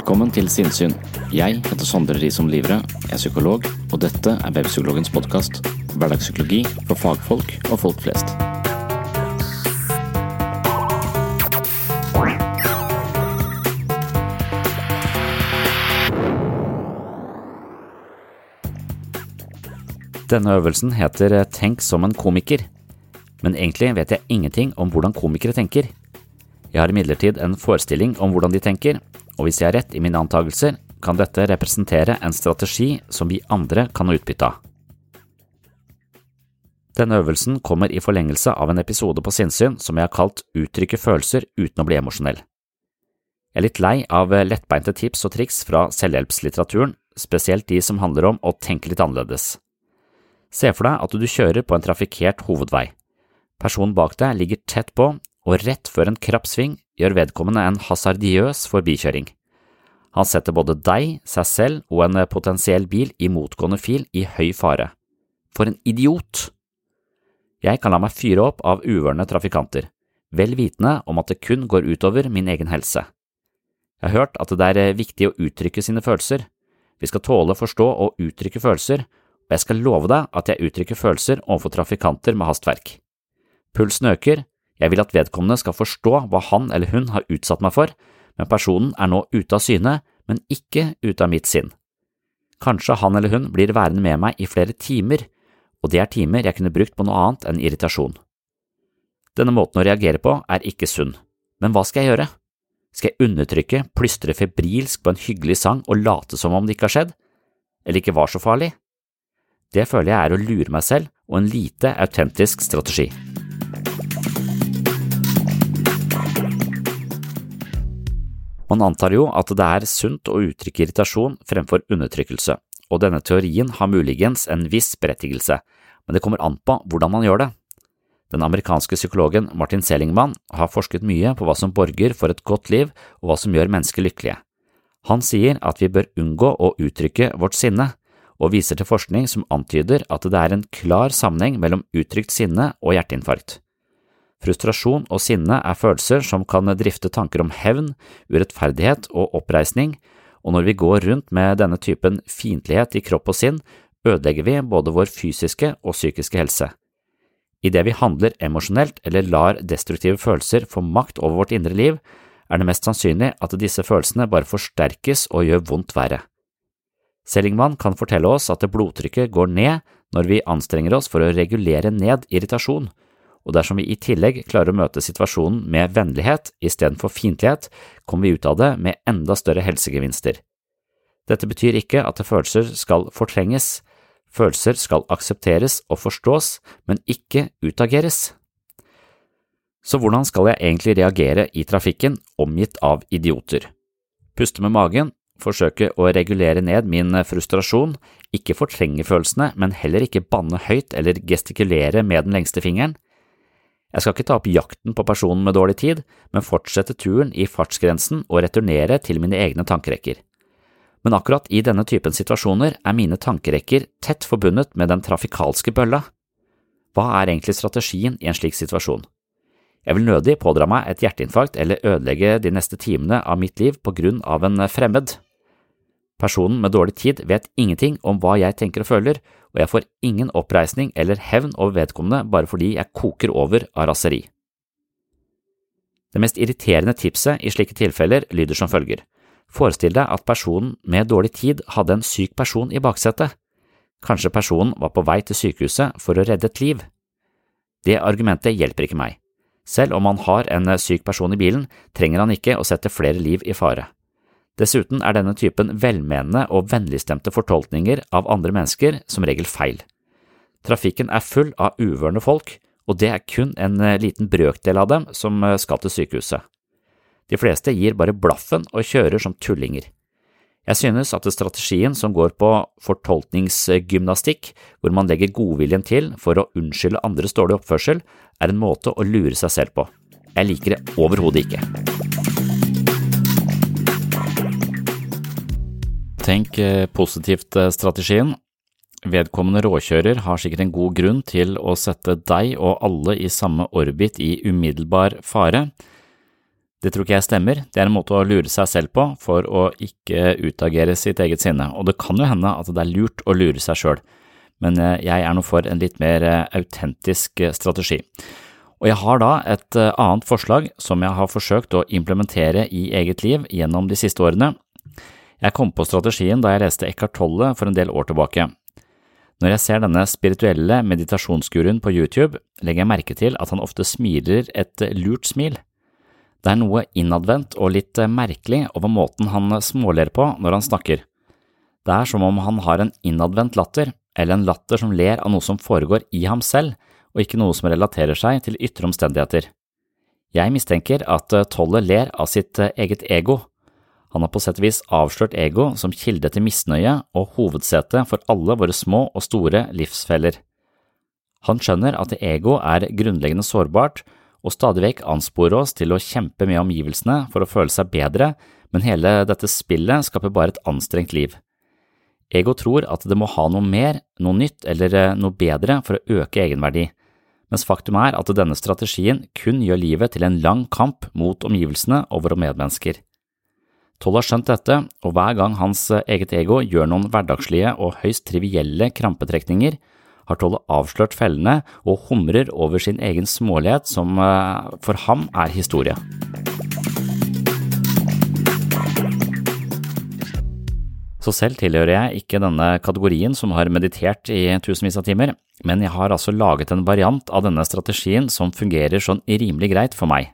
Velkommen til Sinnsyn. Jeg heter Sondre Risom Livre, jeg er psykolog, og dette er Webpsykologens podkast. Hverdagspsykologi for fagfolk og folk flest. Denne øvelsen heter Tenk som en komiker, men egentlig vet jeg ingenting om hvordan komikere tenker. Jeg har imidlertid en forestilling om hvordan de tenker, og hvis jeg har rett i mine antagelser, kan dette representere en strategi som vi andre kan ha utbytte av. Denne øvelsen kommer i forlengelse av en episode på sinnssyn som jeg har kalt Uttrykke følelser uten å bli emosjonell. Jeg er litt lei av lettbeinte tips og triks fra selvhjelpslitteraturen, spesielt de som handler om å tenke litt annerledes. Se for deg at du kjører på en trafikkert hovedvei. Personen bak deg ligger tett på, og rett før en krapp sving gjør vedkommende en hasardiøs forbikjøring. Han setter både deg, seg selv og en potensiell bil i motgående fil i høy fare. For en idiot! Jeg kan la meg fyre opp av uvørne trafikanter, vel vitende om at det kun går utover min egen helse. Jeg har hørt at det er viktig å uttrykke sine følelser. Vi skal tåle, forstå og uttrykke følelser, og jeg skal love deg at jeg uttrykker følelser overfor trafikanter med hastverk. Pulsen øker, jeg vil at vedkommende skal forstå hva han eller hun har utsatt meg for, men personen er nå ute av syne, men ikke ute av mitt sinn. Kanskje han eller hun blir værende med meg i flere timer, og det er timer jeg kunne brukt på noe annet enn irritasjon. Denne måten å reagere på er ikke sunn, men hva skal jeg gjøre? Skal jeg undertrykke, plystre febrilsk på en hyggelig sang og late som om det ikke har skjedd, eller ikke var så farlig? Det føler jeg er å lure meg selv og en lite autentisk strategi. Man antar jo at det er sunt å uttrykke irritasjon fremfor undertrykkelse, og denne teorien har muligens en viss berettigelse, men det kommer an på hvordan man gjør det. Den amerikanske psykologen Martin Selingman har forsket mye på hva som borger for et godt liv og hva som gjør mennesker lykkelige. Han sier at vi bør unngå å uttrykke vårt sinne, og viser til forskning som antyder at det er en klar sammenheng mellom uttrykt sinne og hjerteinfarkt. Frustrasjon og sinne er følelser som kan drifte tanker om hevn, urettferdighet og oppreisning, og når vi går rundt med denne typen fiendtlighet i kropp og sinn, ødelegger vi både vår fysiske og psykiske helse. Idet vi handler emosjonelt eller lar destruktive følelser få makt over vårt indre liv, er det mest sannsynlig at disse følelsene bare forsterkes og gjør vondt verre. Sellingman kan fortelle oss at blodtrykket går ned når vi anstrenger oss for å regulere ned irritasjon, og dersom vi i tillegg klarer å møte situasjonen med vennlighet istedenfor fiendtlighet, kommer vi ut av det med enda større helsegevinster. Dette betyr ikke at følelser skal fortrenges, følelser skal aksepteres og forstås, men ikke utageres. Så hvordan skal jeg egentlig reagere i trafikken omgitt av idioter? Puste med magen, forsøke å regulere ned min frustrasjon, ikke fortrenge følelsene, men heller ikke banne høyt eller gestikulere med den lengste fingeren. Jeg skal ikke ta opp jakten på personen med dårlig tid, men fortsette turen i fartsgrensen og returnere til mine egne tankerekker. Men akkurat i denne typen situasjoner er mine tankerekker tett forbundet med den trafikalske bølla. Hva er egentlig strategien i en slik situasjon? Jeg vil nødig pådra meg et hjerteinfarkt eller ødelegge de neste timene av mitt liv på grunn av en fremmed. Personen med dårlig tid vet ingenting om hva jeg tenker og føler, og jeg får ingen oppreisning eller hevn over vedkommende bare fordi jeg koker over av raseri. Det mest irriterende tipset i slike tilfeller lyder som følger. Forestill deg at personen med dårlig tid hadde en syk person i baksetet. Kanskje personen var på vei til sykehuset for å redde et liv. Det argumentet hjelper ikke meg. Selv om han har en syk person i bilen, trenger han ikke å sette flere liv i fare. Dessuten er denne typen velmenende og vennligstemte fortolkninger av andre mennesker som regel feil. Trafikken er full av uvørende folk, og det er kun en liten brøkdel av dem som skal til sykehuset. De fleste gir bare blaffen og kjører som tullinger. Jeg synes at strategien som går på fortolkningsgymnastikk, hvor man legger godviljen til for å unnskylde andres dårlige oppførsel, er en måte å lure seg selv på. Jeg liker det overhodet ikke. Tenk eh, positivt eh. Vedkommende råkjører har sikkert en god grunn til å sette deg og alle i samme orbit i umiddelbar fare. Det tror ikke jeg stemmer, det er en måte å lure seg selv på for å ikke utagere sitt eget sinne, og det kan jo hende at det er lurt å lure seg sjøl, men eh, jeg er nå for en litt mer autentisk strategi. Og jeg har da et annet forslag som jeg har forsøkt å implementere i eget liv gjennom de siste årene. Jeg kom på strategien da jeg leste Eckhart Tolle for en del år tilbake. Når jeg ser denne spirituelle meditasjonsguruen på YouTube, legger jeg merke til at han ofte smiler et lurt smil. Det er noe innadvendt og litt merkelig over måten han småler på når han snakker. Det er som om han har en innadvendt latter, eller en latter som ler av noe som foregår i ham selv, og ikke noe som relaterer seg til ytre omstendigheter. Jeg mistenker at Tolle ler av sitt eget ego. Han har på sett og vis avslørt ego som kilde til misnøye og hovedsete for alle våre små og store livsfeller. Han skjønner at ego er grunnleggende sårbart og stadig vekk ansporer oss til å kjempe med omgivelsene for å føle seg bedre, men hele dette spillet skaper bare et anstrengt liv. Ego tror at det må ha noe mer, noe nytt eller eh, noe bedre for å øke egenverdi, mens faktum er at denne strategien kun gjør livet til en lang kamp mot omgivelsene og våre medmennesker. Toll har skjønt dette, og hver gang hans eh, eget ego gjør noen hverdagslige og høyst trivielle krampetrekninger, har Tolle avslørt fellene og humrer over sin egen smålighet som eh, for ham er historie. Så selv tilhører jeg ikke denne kategorien som har meditert i tusenvis av timer, men jeg har altså laget en variant av denne strategien som fungerer sånn rimelig greit for meg.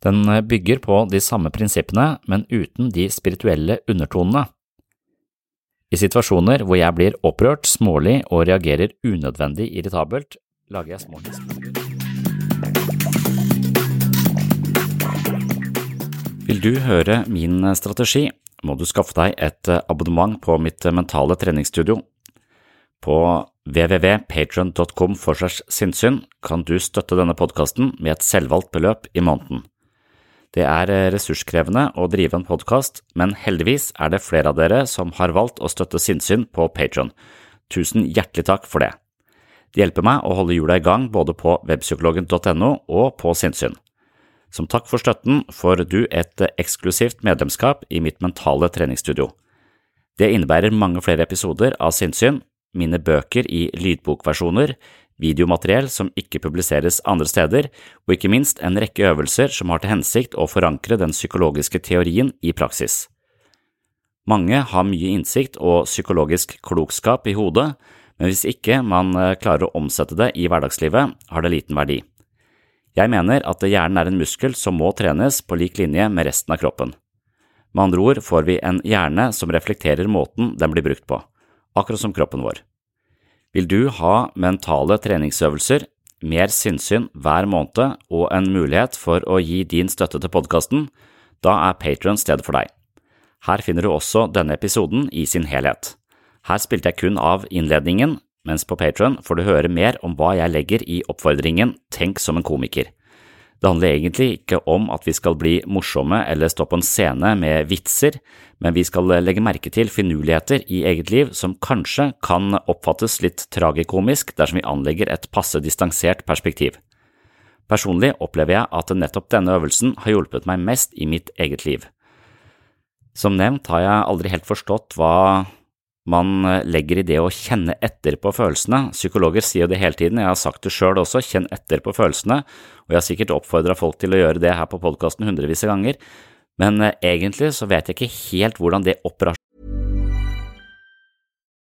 Den bygger på de samme prinsippene, men uten de spirituelle undertonene. I situasjoner hvor jeg blir opprørt, smålig og reagerer unødvendig irritabelt, lager jeg små historier. Vil du høre min strategi, må du skaffe deg et abonnement på mitt mentale treningsstudio. På www.patron.com for sinnssyn kan du støtte denne podkasten med et selvvalgt beløp i måneden. Det er eh, ressurskrevende å drive en podkast, men heldigvis er det flere av dere som har valgt å støtte sinnssyn på Patron. Tusen hjertelig takk for det. Det hjelper meg å holde hjula i gang både på webpsykologen.no og på sinnssyn. Som takk for støtten får du et eksklusivt medlemskap i mitt mentale treningsstudio. Det innebærer mange flere episoder av sinnssyn, mine bøker i lydbokversjoner, videomateriell som ikke publiseres andre steder, og ikke minst en rekke øvelser som har til hensikt å forankre den psykologiske teorien i praksis. Mange har mye innsikt og psykologisk klokskap i hodet, men hvis ikke man eh, klarer å omsette det i hverdagslivet, har det liten verdi. Jeg mener at hjernen er en muskel som må trenes på lik linje med resten av kroppen. Med andre ord får vi en hjerne som reflekterer måten den blir brukt på, akkurat som kroppen vår. Vil du ha mentale treningsøvelser, mer sinnssyn hver måned og en mulighet for å gi din støtte til podkasten, da er Patron stedet for deg. Her finner du også denne episoden i sin helhet. Her spilte jeg kun av innledningen, mens på Patron får du høre mer om hva jeg legger i oppfordringen Tenk som en komiker. Det handler egentlig ikke om at vi skal bli morsomme eller stå på en scene med vitser, men vi skal legge merke til finurligheter i eget liv som kanskje kan oppfattes litt tragikomisk dersom vi anlegger et passe distansert perspektiv. Personlig opplever jeg at nettopp denne øvelsen har hjulpet meg mest i mitt eget liv. Som nevnt har jeg aldri helt forstått hva man eh, legger i det å kjenne etter på følelsene. Psykologer sier jo det hele tiden, jeg har sagt det sjøl også, kjenn etter på følelsene, og jeg har sikkert oppfordra folk til å gjøre det her på podkasten hundrevis av ganger, men eh, egentlig så vet jeg ikke helt hvordan det.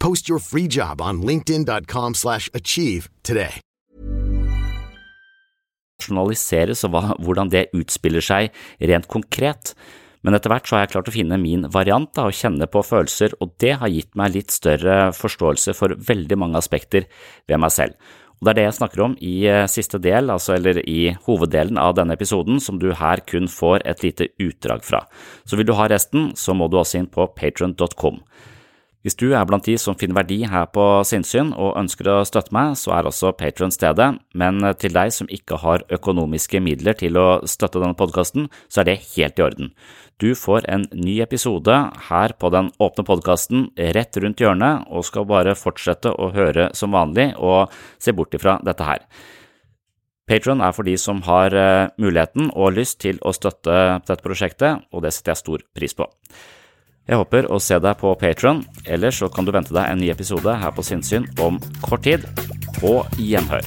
Post your free job on linkedin.com slash achieve today. Journaliseres og hvordan det utspiller seg rent konkret. Men etter hvert så har jeg klart å finne min variant da, og kjenne på følelser, og det har gitt meg litt større forståelse for veldig mange aspekter ved meg selv. Og Det er det jeg snakker om i eh, siste del, altså eller i hoveddelen av denne episoden, som du her kun får et lite utdrag fra. Så vil du ha resten, så må du også inn på patron.com. Hvis du er blant de som finner verdi her på sinnssyn og ønsker å støtte meg, så er også Patron stedet, men til deg som ikke har økonomiske midler til å støtte denne podkasten, så er det helt i orden. Du får en ny episode her på den åpne podkasten rett rundt hjørnet, og skal bare fortsette å høre som vanlig og se bort ifra dette her. Patron er for de som har eh, muligheten og lyst til å støtte dette prosjektet, og det setter jeg stor pris på. Jeg håper å se deg på Patron, ellers så kan du vente deg en ny episode her på Sinnsyn om kort tid. På gjenhør.